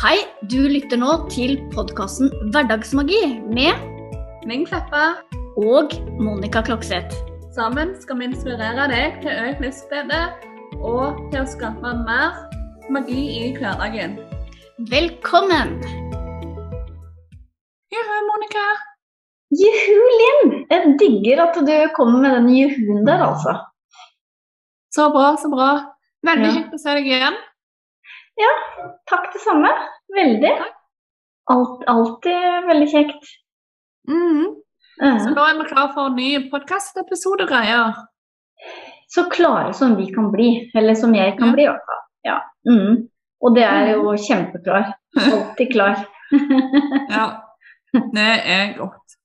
Hei, du lytter nå til podkasten Hverdagsmagi med Ming Kleppa. og Monica Klokseth. Sammen skal vi inspirere deg til økt livsglede og til å skape mer magi i hverdagen. Velkommen! Juhu, Monica. Juhu, Linn! Jeg digger at du kommer med den juhuen der, altså. Så bra, så bra. Veldig Ja. kjekt å se deg igjen. Takk det samme. Veldig. Alt, alltid veldig kjekt. Eh, Så nå er vi klar for en ny podkastepisode greier. Så klare som vi kan bli. Eller som jeg kan Ja. bli, i hvert fall. Ja. Mm. Og det er jo kjempeklar. Alltid klar. Ja, det er godt.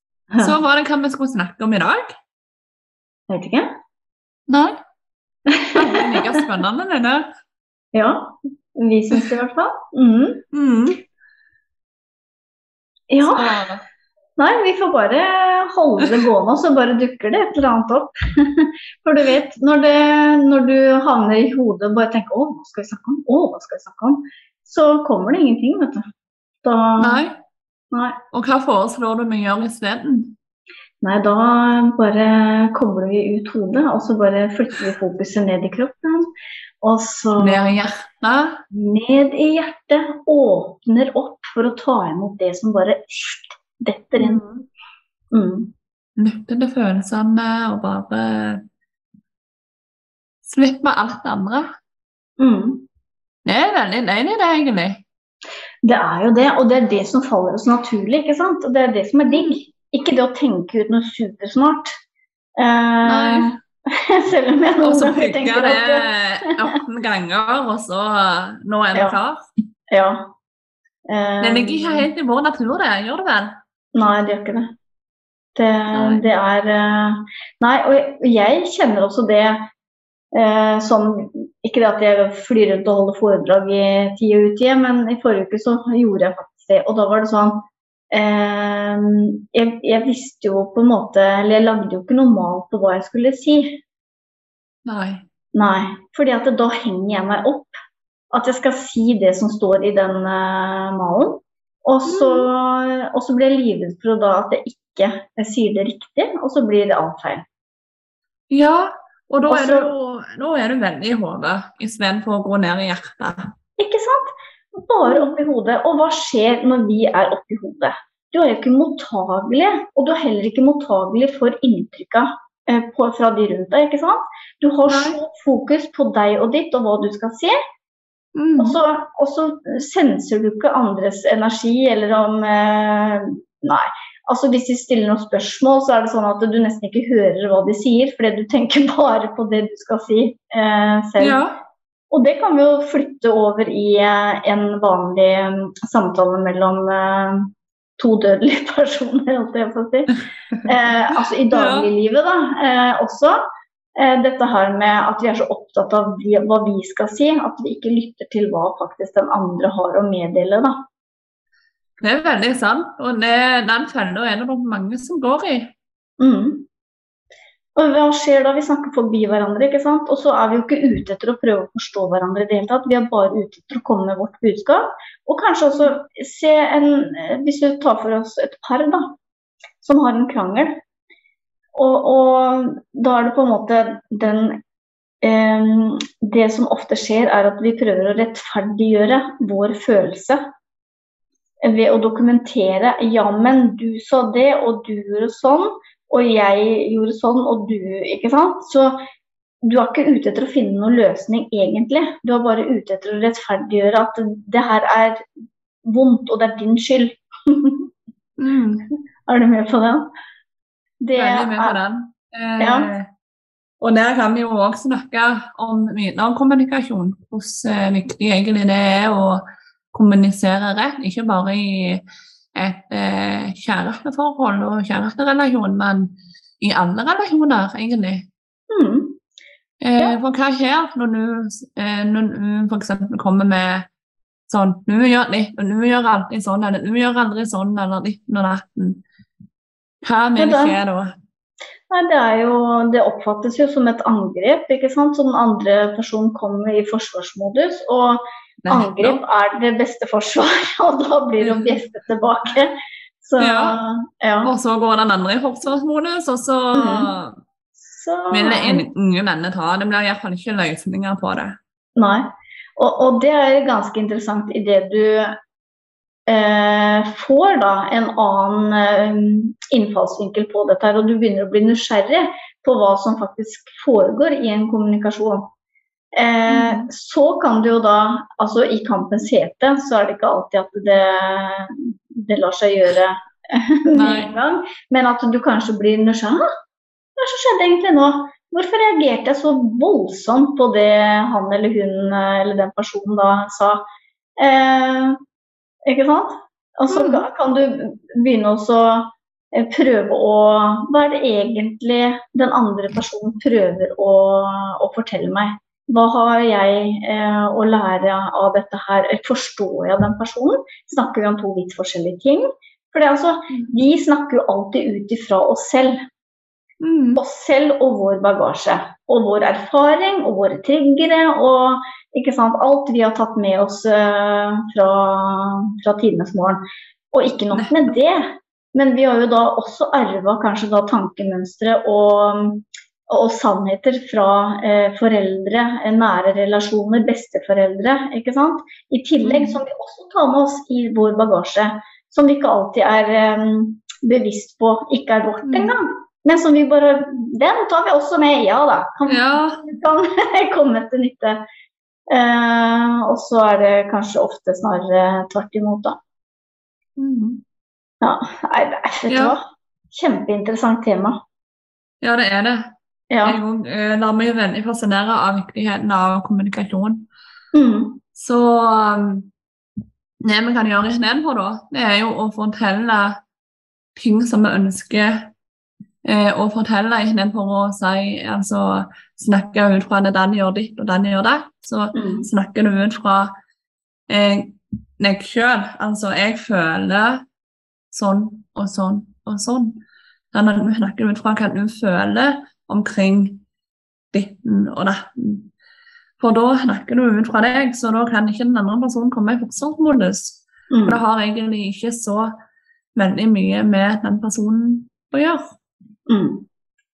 Så var det hva vi skulle snakke om i dag? Jeg vet ikke. Nei. Det er like spennende, det der. Ja. Vi syns det, i hvert fall. Mm. Mm. Ja. Så, Nei, vi får bare holde det gående, og så bare dukker det et eller annet opp. For du vet, når, det, når du havner i hodet og bare tenker 'Å, hva skal vi snakke om?' Å, hva skal vi snakke om? Så kommer det ingenting, vet du. Da, nei. Nei. Og hva foreslår du vi gjør isteden? Nei, da bare kobler vi ut hodet, og så bare flytter vi fokuset ned i kroppen. Og så Ned i hjertet? ned i hjertet. Åpner opp for å ta imot det som bare detter inn. Mm. Lytte til følelsene og bare slippe alt det andre. Mm. Jeg er veldig enig i det, egentlig. Det er jo det, og det er det som faller oss naturlig. ikke sant? Og det er det som er digg. Ikke det å tenke ut noe supersmart. Eh, Nei. selv om jeg Og noen så ganger tenker det 18 ganger, og så nå er vi Ja. klar. Ja. Eh, Det ligger ikke helt i vår natur, det. Gjør det vel? Nei, det gjør ikke det. Det, det er eh, Nei, og jeg, kjenner også det eh, sånn Ikke det at jeg flyr rundt og holder foredrag i tid og utid, men i forrige uke så gjorde jeg faktisk det. Og da var det sånn eh, jeg, jeg visste jo på en måte Eller jeg lagde jo ikke noe mal på hva jeg skulle si. Nei. Nei, fordi at da henger jeg meg opp. At jeg skal si det som står i den eh, malen. Og så, og så blir jeg livredd for da at jeg ikke jeg sier det riktig, og så blir det alt feil. Ja, og da er du, nå er du veldig i hodet istedenfor å gå ned i hjertet. Ikke sant? Bare oppi hodet. Og hva skjer når vi er oppi hodet? Du er jo ikke mottagelig, og du er heller ikke mottagelig for inntrykka eh, fra de rundt deg. ikke sant? Du har så fokus på deg og ditt og hva du skal si, Mm. Og så, og så senser du ikke andres energi, eller om eh, Nei. Altså Hvis de stiller noen spørsmål, så er det sånn at du nesten ikke hører hva de sier, fordi du tenker bare på det du skal si eh, selv. Ja. Og det kan vi jo flytte over i eh, en vanlig eh, samtale mellom eh, to dødelige personer, holdt jeg på å si. Eh, altså i dagliglivet, da. Eh, også. Eh, dette her med at vi er så opptatt av vi, hva vi skal si, at vi ikke lytter til hva faktisk den andre har å meddele. da. Det er veldig sant, og det, den fella er det mange som går i. Mm. Og hva skjer da vi snakker forbi hverandre? ikke sant? Og så er vi jo ikke ute etter å prøve å forstå hverandre i det hele tatt. Vi er bare ute etter å komme med vårt budskap. Og kanskje også se en eh, Hvis vi tar for oss et par da, som har en krangel, og, og da er det på en måte den eh, Det som ofte skjer, er at vi prøver å rettferdiggjøre vår følelse ved å dokumentere Ja, men du sa det, og du gjorde sånn og jeg gjorde sånn, og du Ikke sant? Så du er ikke ute etter å finne noen løsning, egentlig. Du er bare ute etter å rettferdiggjøre at det her er vondt, og det er din skyld. Mm. Er du med på den? Det Veldig med på den. Eh, Ja. Og der kan vi jo også snakke om kommunikasjon. Hvordan eh, viktig egentlig det er å kommunisere rett, ikke bare i et eh, kjæresteforhold og kjæresterelasjon, men i alle relasjoner, egentlig. mm, Eh, Ja. For hva skjer når du, eh, når du f.eks. kommer med sånn Du gjør ditt, og nå gjør alltid sånn, eller du gjør aldri sånn, eller ditten og datten. Hva vil skje da? Nei, det, er jo, det oppfattes jo som et angrep, ikke sant. Så den andre personen kommer i forsvarsmodus. Og, Angrep er det beste forsvar, og da blir det å bjeffe tilbake. Så, Ja. ja. Og så går den andre i forsvarsmodus, og så mm. Så, vil det unge mennene ta. Det blir iallfall ikke løsninger på det. Nei. Og, og det er ganske interessant i det du eh, får da en annen eh, innfallsvinkel på dette, her, og du begynner å bli nysgjerrig på hva som faktisk foregår i en kommunikasjon. Eh, Mm. Så kan du jo da, altså i kampens hete, så er det ikke alltid at det, det lar seg gjøre med en gang, men at du kanskje blir nysgjerrig. Hva er skjedde egentlig nå? Hvorfor reagerte jeg så voldsomt på det han eller hun eller den personen da sa? Eh, ikke sant? Og så altså, mm. kan du begynne også eh, prøve å Hva er det egentlig den andre personen prøver å, å fortelle meg? Hva har jeg eh, å lære av dette her? Forstår jeg den personen? Snakker vi om to vidt forskjellige ting? For det er altså, vi snakker jo alltid ut ifra oss selv Mm. oss selv og vår bagasje. Og vår erfaring og våre triggere og ikke sant, alt vi har tatt med oss eh, fra, fra tidenes morgen. Og ikke nok med det, men vi har jo da også arva kanskje da tankemønstre og, og sannheter fra eh, foreldre, eh, nære relasjoner, besteforeldre. ikke sant? I tillegg som vi også tar med oss i vår bagasje, som vi ikke alltid er eh, bevisst på ikke er vårt Mm. engang. Men som vi bare Den tar vi også med, ja da. Kan, Ja. kan komme til nytte. Eh, og så er det kanskje ofte snarere tvert imot, da. Mm. Ja, nei, vet du Ja. hva? Kjempeinteressant tema. ja, det er det. Ja. Jeg eh, lar meg veldig fascinere av viktigheten av kommunikasjon. Mm. Så um, det vi kan gjøre istedenfor, da, det er jo å fortelle ting som vi ønsker eh, å fortelle, istedenfor å si altså snakke ut fra at den gjør ditt og den gjør det. Så Mm. snakker du ut fra eh, deg sjøl. Altså, jeg føler sånn og sånn og sånn. Sånn du snakker ut fra hva du føler omkring ditten og datten. For da snakker du ut fra deg, så da kan ikke den andre personen komme i forsvarsmodus. Mm. For det har egentlig ikke så veldig mye med den personen å gjøre. Mm.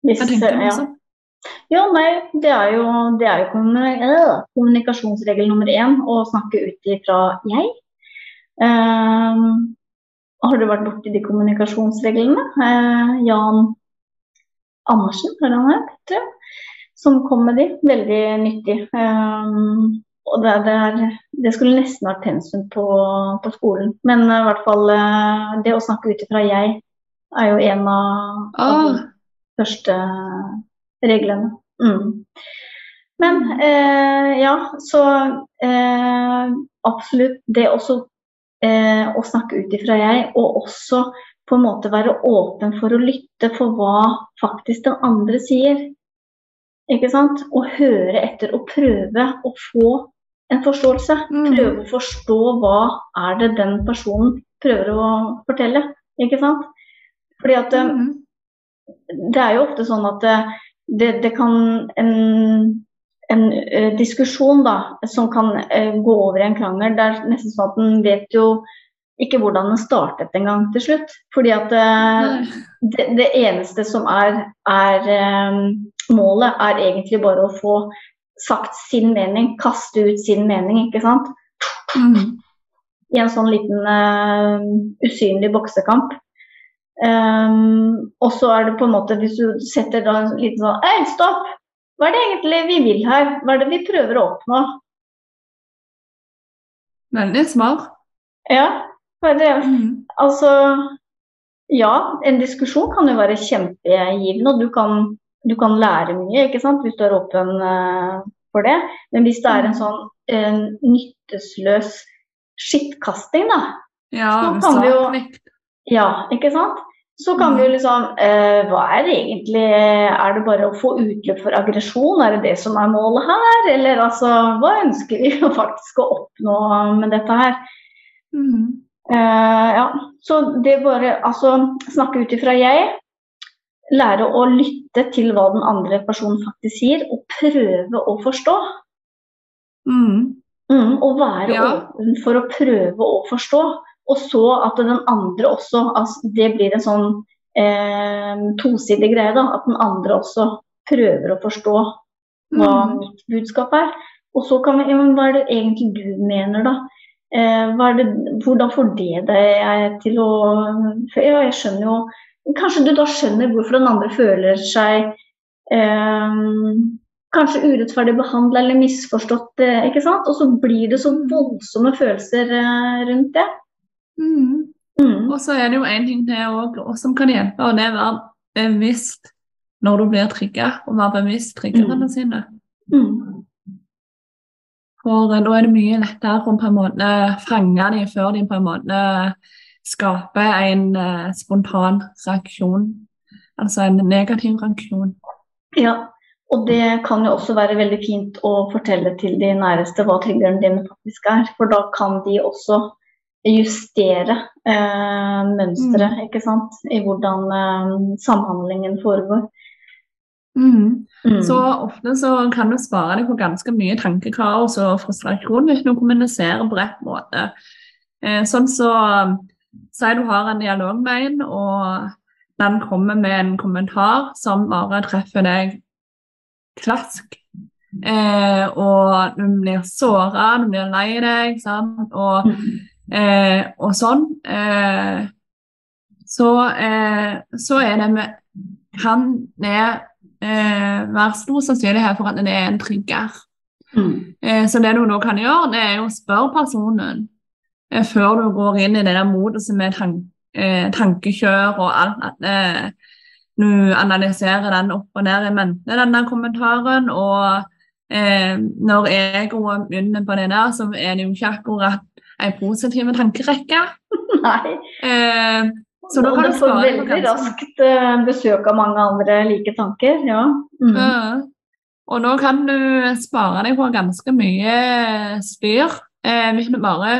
Hvis, Hva tenker du ja. også? Ja, nei, det er jo, det er jo kommunikasjonsregel nummer én å snakke ut ifra jeg. Ehm, har du vært borti de kommunikasjonsreglene? Uh, Jan Andersen, tror jeg han het, tror jeg, som kom med de. Veldig nyttig. Um, og det, det, er, det skulle nesten vært pensum på, på skolen. Men eh, i hvert fall uh, det å snakke ut ifra jeg er jo en av, av de Ah, første reglene. Mm. Men uh, ja, så absolutt det også å snakke ut ifra jeg, og også på en måte være åpen for å lytte for hva faktisk den andre sier. Ikke sant? Og høre etter og prøve å få en forståelse. Mm. Prøve å forstå hva er det den personen prøver å fortelle. Ikke sant? Fordi at eh, mhm. det er jo ofte sånn at det, det, det kan en, en eh, diskusjon da, som kan eh, gå over i en krangel, det er nesten sånn at en vet jo ikke hvordan den startet engang til slutt. Fordi at eh, det, det eneste som er, er eh, målet, er egentlig bare å få sagt sin mening, kaste ut sin mening, ikke sant. Mhm. I en sånn liten uh, usynlig boksekamp. Um, og så er det på en måte, hvis du setter da en liten sånn Hei, stopp! Hva er det egentlig vi vil her? Hva er det vi prøver å oppnå? Veldig smart. Ja, det? Mhm. Altså Ja, en diskusjon kan jo være kjempegivende, og du kan, du kan lære mye ikke sant? hvis du er åpen uh, for det. Men hvis det er en sånn uh, nyttesløs skittkasting, da, Ja, Så kan vi jo- Ja, ikke sant? Så kan vi jo liksom eh, Hva er det egentlig? Er det bare å få utløp for aggresjon? Er det det som er målet her? Eller altså, hva ønsker vi faktisk å oppnå med dette her? Mhm. Eh, ja, så det bare Altså, snakke ut ifra jeg. Lære å lytte til hva den andre personen faktisk sier, og prøve å forstå. Mm. Mm, og være Ja. åpen for å prøve å forstå. Og så at den andre også altså Det blir en sånn eh, tosidig greie, da. At den andre også prøver å forstå hva Mm. mitt budskap er. Og så kan vi ja, Hva er det egentlig du mener, da? Eh, det, hvordan får det deg til å Ja, jeg skjønner jo Kanskje du da skjønner hvorfor den andre føler seg eh, kanskje urettferdig behandla eller misforstått, eh, ikke sant? Og så blir det så voldsomme følelser eh, rundt det. Mm. Mm. Og så er det jo en ting til også, som kan hjelpe, og det er å være bevisst når du blir trigga, og være bevisst triggerne Mm. sine. Mm. For eh, da er det mye lettere å på en måte fange dem før de på en måte skaper en uh, spontan reaksjon. Altså en negativ reaksjon. Ja, og det kan jo også være veldig fint å fortelle til de næreste hva triggerne dine faktisk er. For da kan de også justere eh, mønsteret, ikke sant, i hvordan eh, samhandlingen foregår. Mm. Mm. Så ofte så kan du spare deg for ganske mye tankekaos og frustrasjon hvis du kommuniserer på rett måte. Eh, sånn så Si du har en dialog med en, og den kommer med en kommentar som bare treffer deg klask. Eh, og du blir såra, du blir lei deg, sant? Og, Mm. eh, og sånn. Eh, så, eh, så er det med Kan det eh, være stor sannsynlighet for at det er en trigger. Mm. Eh, så det du nå kan gjøre, det er å spørre personen eh, før du går inn i det der moduset med tan eh, tankekjør og alt. At eh, du analyserer den opp og ned i mente, denne kommentaren. Og eh, når egoet begynner på det der, så er det jo ikke akkurat ei positiv tankerekke. Nei. Så da kan du få veldig raskt eh, besøk av mange andre like tanker. Ja. Mm. Ja. Og nå kan du spare deg for ganske mye styr eh, hvis du bare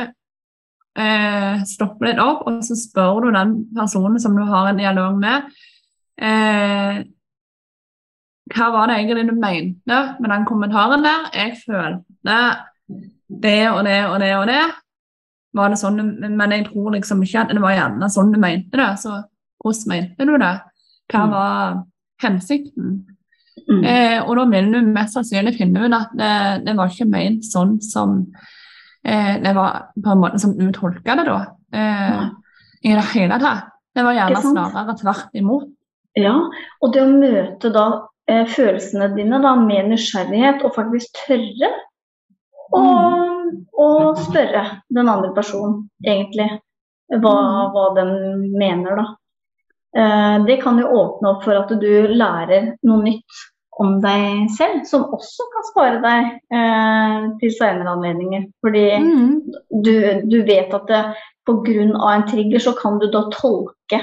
eh, stopper litt opp, og så spør du den personen som du har en dialog med eh, Hva var det egentlig du mente med den kommentaren der? Jeg følte det og det og det og det. Var det sånn, men jeg tror liksom ikke at det var gjerne sånn du mente det. Så hvordan mente du det? Hva Mm. var hensikten? Mm. Eh, og da vil du mest sannsynlig finne ut at det, det var ikke ment sånn som eh, Det var på en måte som du tolka det, da. Eh, I det hele tatt. Det var gjerne snarere tvert imot. Ja, og det å møte da eh, følelsene dine da med nysgjerrighet og faktisk tørre å, å spørre den andre personen egentlig hva, Mm. hva den mener, da. Eh, det kan jo åpne opp for at du lærer noe nytt om deg selv, som også kan spare deg eh, til senere anledninger. Fordi Mm. du, du vet at pga. en trigger så kan du da tolke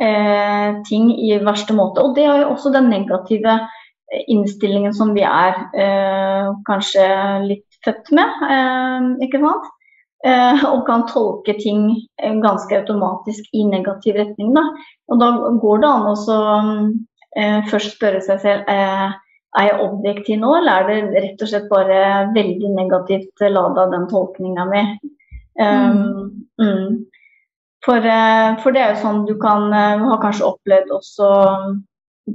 eh, ting i verste måte. Og det er jo også den negative eh, innstillingen som vi er eh, kanskje litt født med, eh, ikke sant? Eh, og kan tolke ting eh, ganske automatisk i negativ retning. Da. Og da går det an å så, eh, først spørre seg selv eh, er jeg objektiv nå, eller er det rett og slett bare veldig negativt lada den tolkninga mi? Um, mm. For, eh, for det er jo sånn du kan har kanskje opplevd også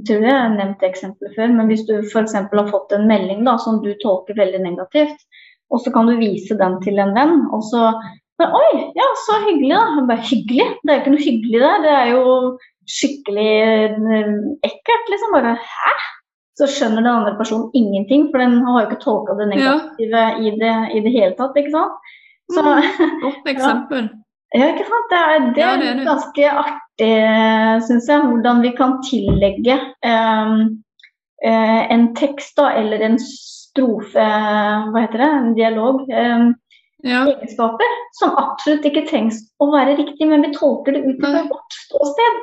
tror jeg har nevnt eksempelet før, men hvis du f.eks. har fått en melding da, som du tolker veldig negativt, og så kan du vise den til en venn, og så men, Oi, ja, så hyggelig, da. Bare hyggelig? Det er jo ikke noe hyggelig der. Det er jo skikkelig eh, ekkelt, liksom. Bare hæ? Så skjønner den andre personen ingenting, for den har jo ikke tolka det Ja. negative i, det, i det hele tatt, ikke sant. Så Godt eksempel. ja, ikke sant? Det er, det Ja, er det er ganske artig, syns jeg, hvordan vi kan tillegge um, uh, en tekst da, eller en strofe, hva heter det, en dialog, um, Ja. egenskaper som absolutt ikke trengs å være riktig, men vi tolker det ut fra vårt ståsted.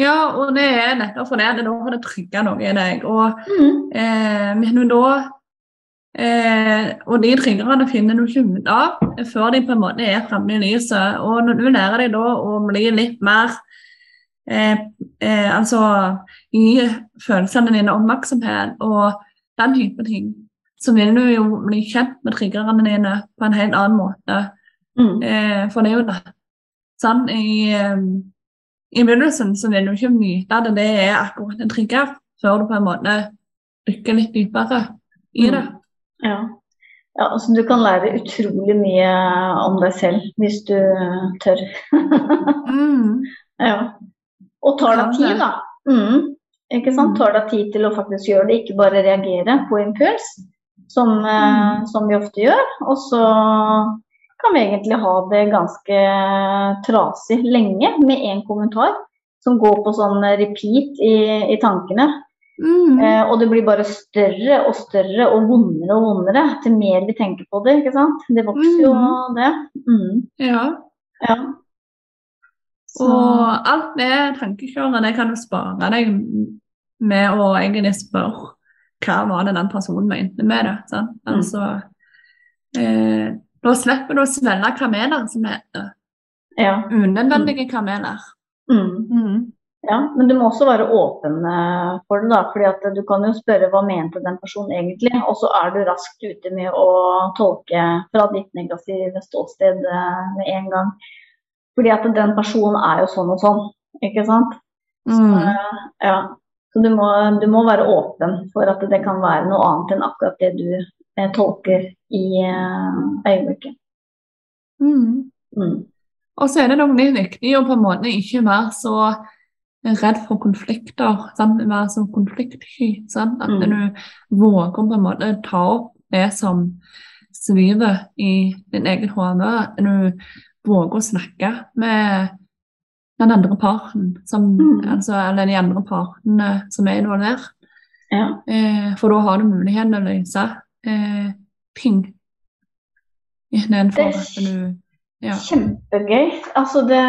ja, og det er nettopp for det da har det trygger noe i deg. Og Mm. Eh, men da eh, Og de triggerne finner du ikke ut av før de på en måte er framme i lyset. Og når du lærer deg da å bli litt mer eh, eh, Altså gi følelsene dine oppmerksomhet og den type ting, så vil du jo bli kjent med triggerne dine på en helt annen måte. Mm. Eh, for det er jo det. Sånn, i, eh, I begynnelsen så vil du ikke vite at det er akkurat en trigger, før du på en måte dykker litt dypere i det. Ja. ja, altså du kan lære utrolig mye om deg selv hvis du tør. Mm. ja. Og tar deg tid, da. Mm. Ikke sant? Mm. Tar deg tid til å faktisk gjøre det, ikke bare reagere på impuls, som, eh, Mm. som vi ofte gjør. Og så kan vi egentlig ha det ganske trasig lenge med én kommentar som går på sånn repeat i, i tankene. Mm. Eh, og det blir bare større og større og vondere og vondere til mer vi tenker på det. ikke sant? Det vokser jo, Mm. det. Mm. Ja. Ja. Så, Og alt det tankekjøret det kan du spare deg med å egentlig spørre hva var det den personen mente med det. Sant? Mm. Altså, eh, da slipper du å svelge kameler, som heter. ja. Unødvendige kameler. Mm. Ja. Men du må også være åpen eh, for det, da. fordi at du kan jo spørre hva mente den personen egentlig, og så er du raskt ute med å tolke fra ditt negative ståsted eh, med en gang. Fordi at den personen er jo sånn og sånn, ikke sant. Så, Mm. eh, ja. Så du må, du må være åpen for at det kan være noe annet enn akkurat det du tolker i øyeblikket. Mm. Mm. Og så er det noe litt viktig å på en måte ikke mer så redd for konflikter. Sant? Være så konfliktsky. Sant? At Mm. du våger på en måte ta opp det som sviver i din egen hode. At du våger å snakke med den andre parten, som, Mm. altså, eller de andre partene som er involvert. Ja. Eh, for da har du muligheten å løse eh, ting istedenfor at du ja. Kjempegøy. Altså det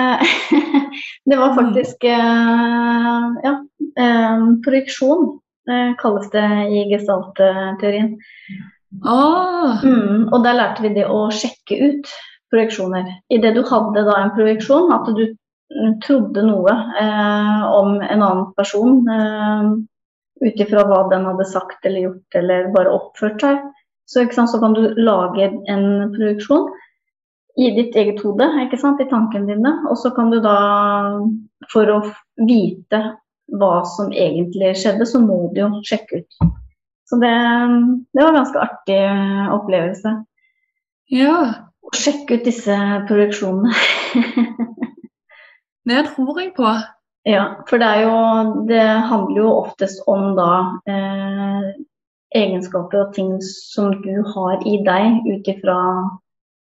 Det var faktisk eh, ja, eh, projeksjon, eh, kalles det i gestaltteorien. Ah. Mm, og der lærte vi det å sjekke ut projeksjoner. Idet du hadde da en projeksjon, at du mm, trodde noe eh, om en annen person eh, ut ifra hva den hadde sagt eller gjort eller bare oppført seg, så, så kan du lage en projeksjon i ditt eget hode, ikke sant, i tankene dine. Og så kan du da, for å vite hva som egentlig skjedde, så må du jo sjekke ut. Så det, det var en ganske artig eh, opplevelse. ja. Å sjekke ut disse projeksjonene. Det tror jeg på. ja, for det er jo Det handler jo oftest om da eh, egenskaper og ting som du har i deg ut ifra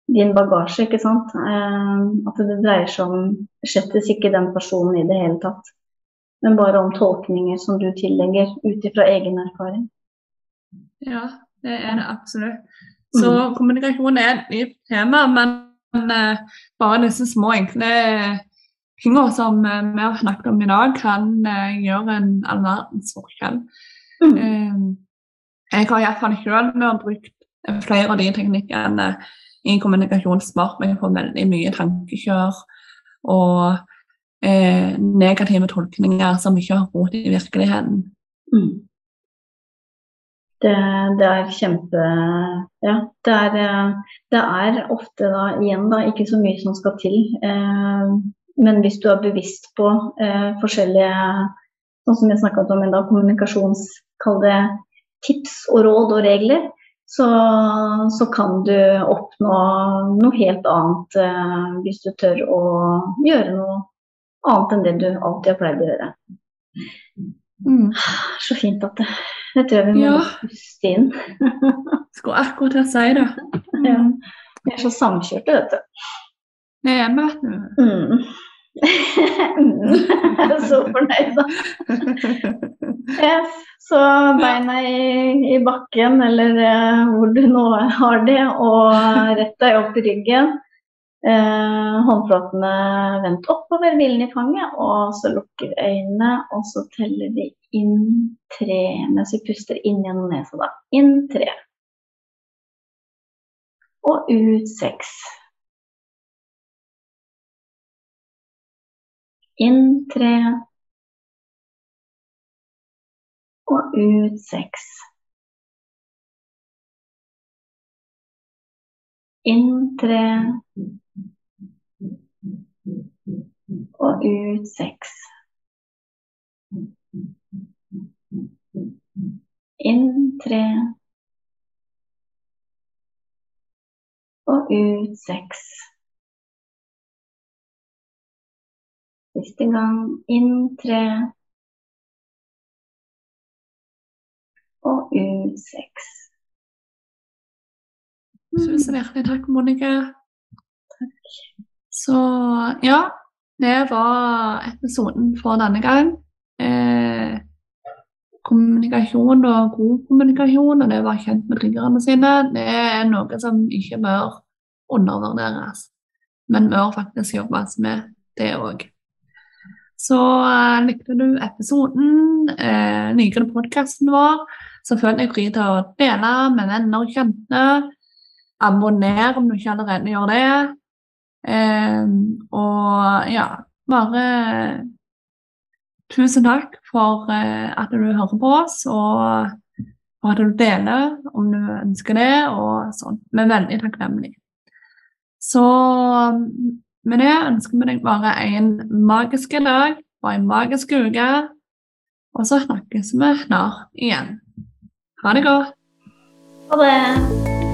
din bagasje, ikke sant. Eh, at det dreier seg om slettes ikke den personen i det hele tatt. Men bare om tolkninger som du tillegger ut ifra egen erfaring. Ja, det er det absolutt. Så kommunikasjon er et nytt tema, men eh, bare disse små, enkle tingene som eh, vi har snakket om i dag, kan eh, gjøre en all verdens forskjell. Mm. Eh, jeg har iallfall selv brukt flere av de teknikkene i kommunikasjon men jeg får veldig mye tankekjør og eh, negative tolkninger som ikke har rot i virkeligheten. Mm. Det, det er kjempe Ja, det er, det er ofte da igjen da ikke så mye som skal til. Eh, men hvis du er bevisst på eh, forskjellige sånn som jeg snakket om i dag, kommunikasjons tips og råd og regler, så, så kan du oppnå noe helt annet eh, hvis du tør å gjøre noe annet enn det du alltid har pleid å gjøre. Mm. Så fint at det Det tror jeg vi må Ja. puste inn. Skulle akkurat til å si det. Ja. Mm. Vi er så samkjørte, vet du. Det er vi, vet du. Mm. Mm. Jeg er så fornøyd, da. Så beina i, i bakken, eller eh, hvor du nå har det, og rett deg opp i ryggen. Eh, håndflatene vendt oppover, hvilen i fanget, og så lukker vi øynene, og så teller vi inn tre mens vi puster inn gjennom nesa, da. Inn tre. Og ut seks. Inn tre. Og ut seks. Inn tre. Og ut seks. Inn tre. Og ut seks. Siste gang. Inn tre. Og ut seks. Tusen hjertelig takk, Monica. Så ja, det var episoden for denne gang. Eh, kommunikasjon og god kommunikasjon og det å være kjent med triggerne sine, det er noe som ikke bør undervurderes. Men bør faktisk jobbes med det òg. Så eh, likte du episoden, eh, liker du podkasten vår, så føl deg fri til å dele med venner og kjente. Abonner om du ikke allerede gjør det. Eh, og ja, bare tusen takk for eh, at du hører på oss, og for at du deler om du ønsker det, og sånn. Vi er veldig takknemlige. Så med det ønsker vi deg bare en magisk dag og en magisk uke. Og så snakkes vi snart igjen. Ha det godt. Ha det.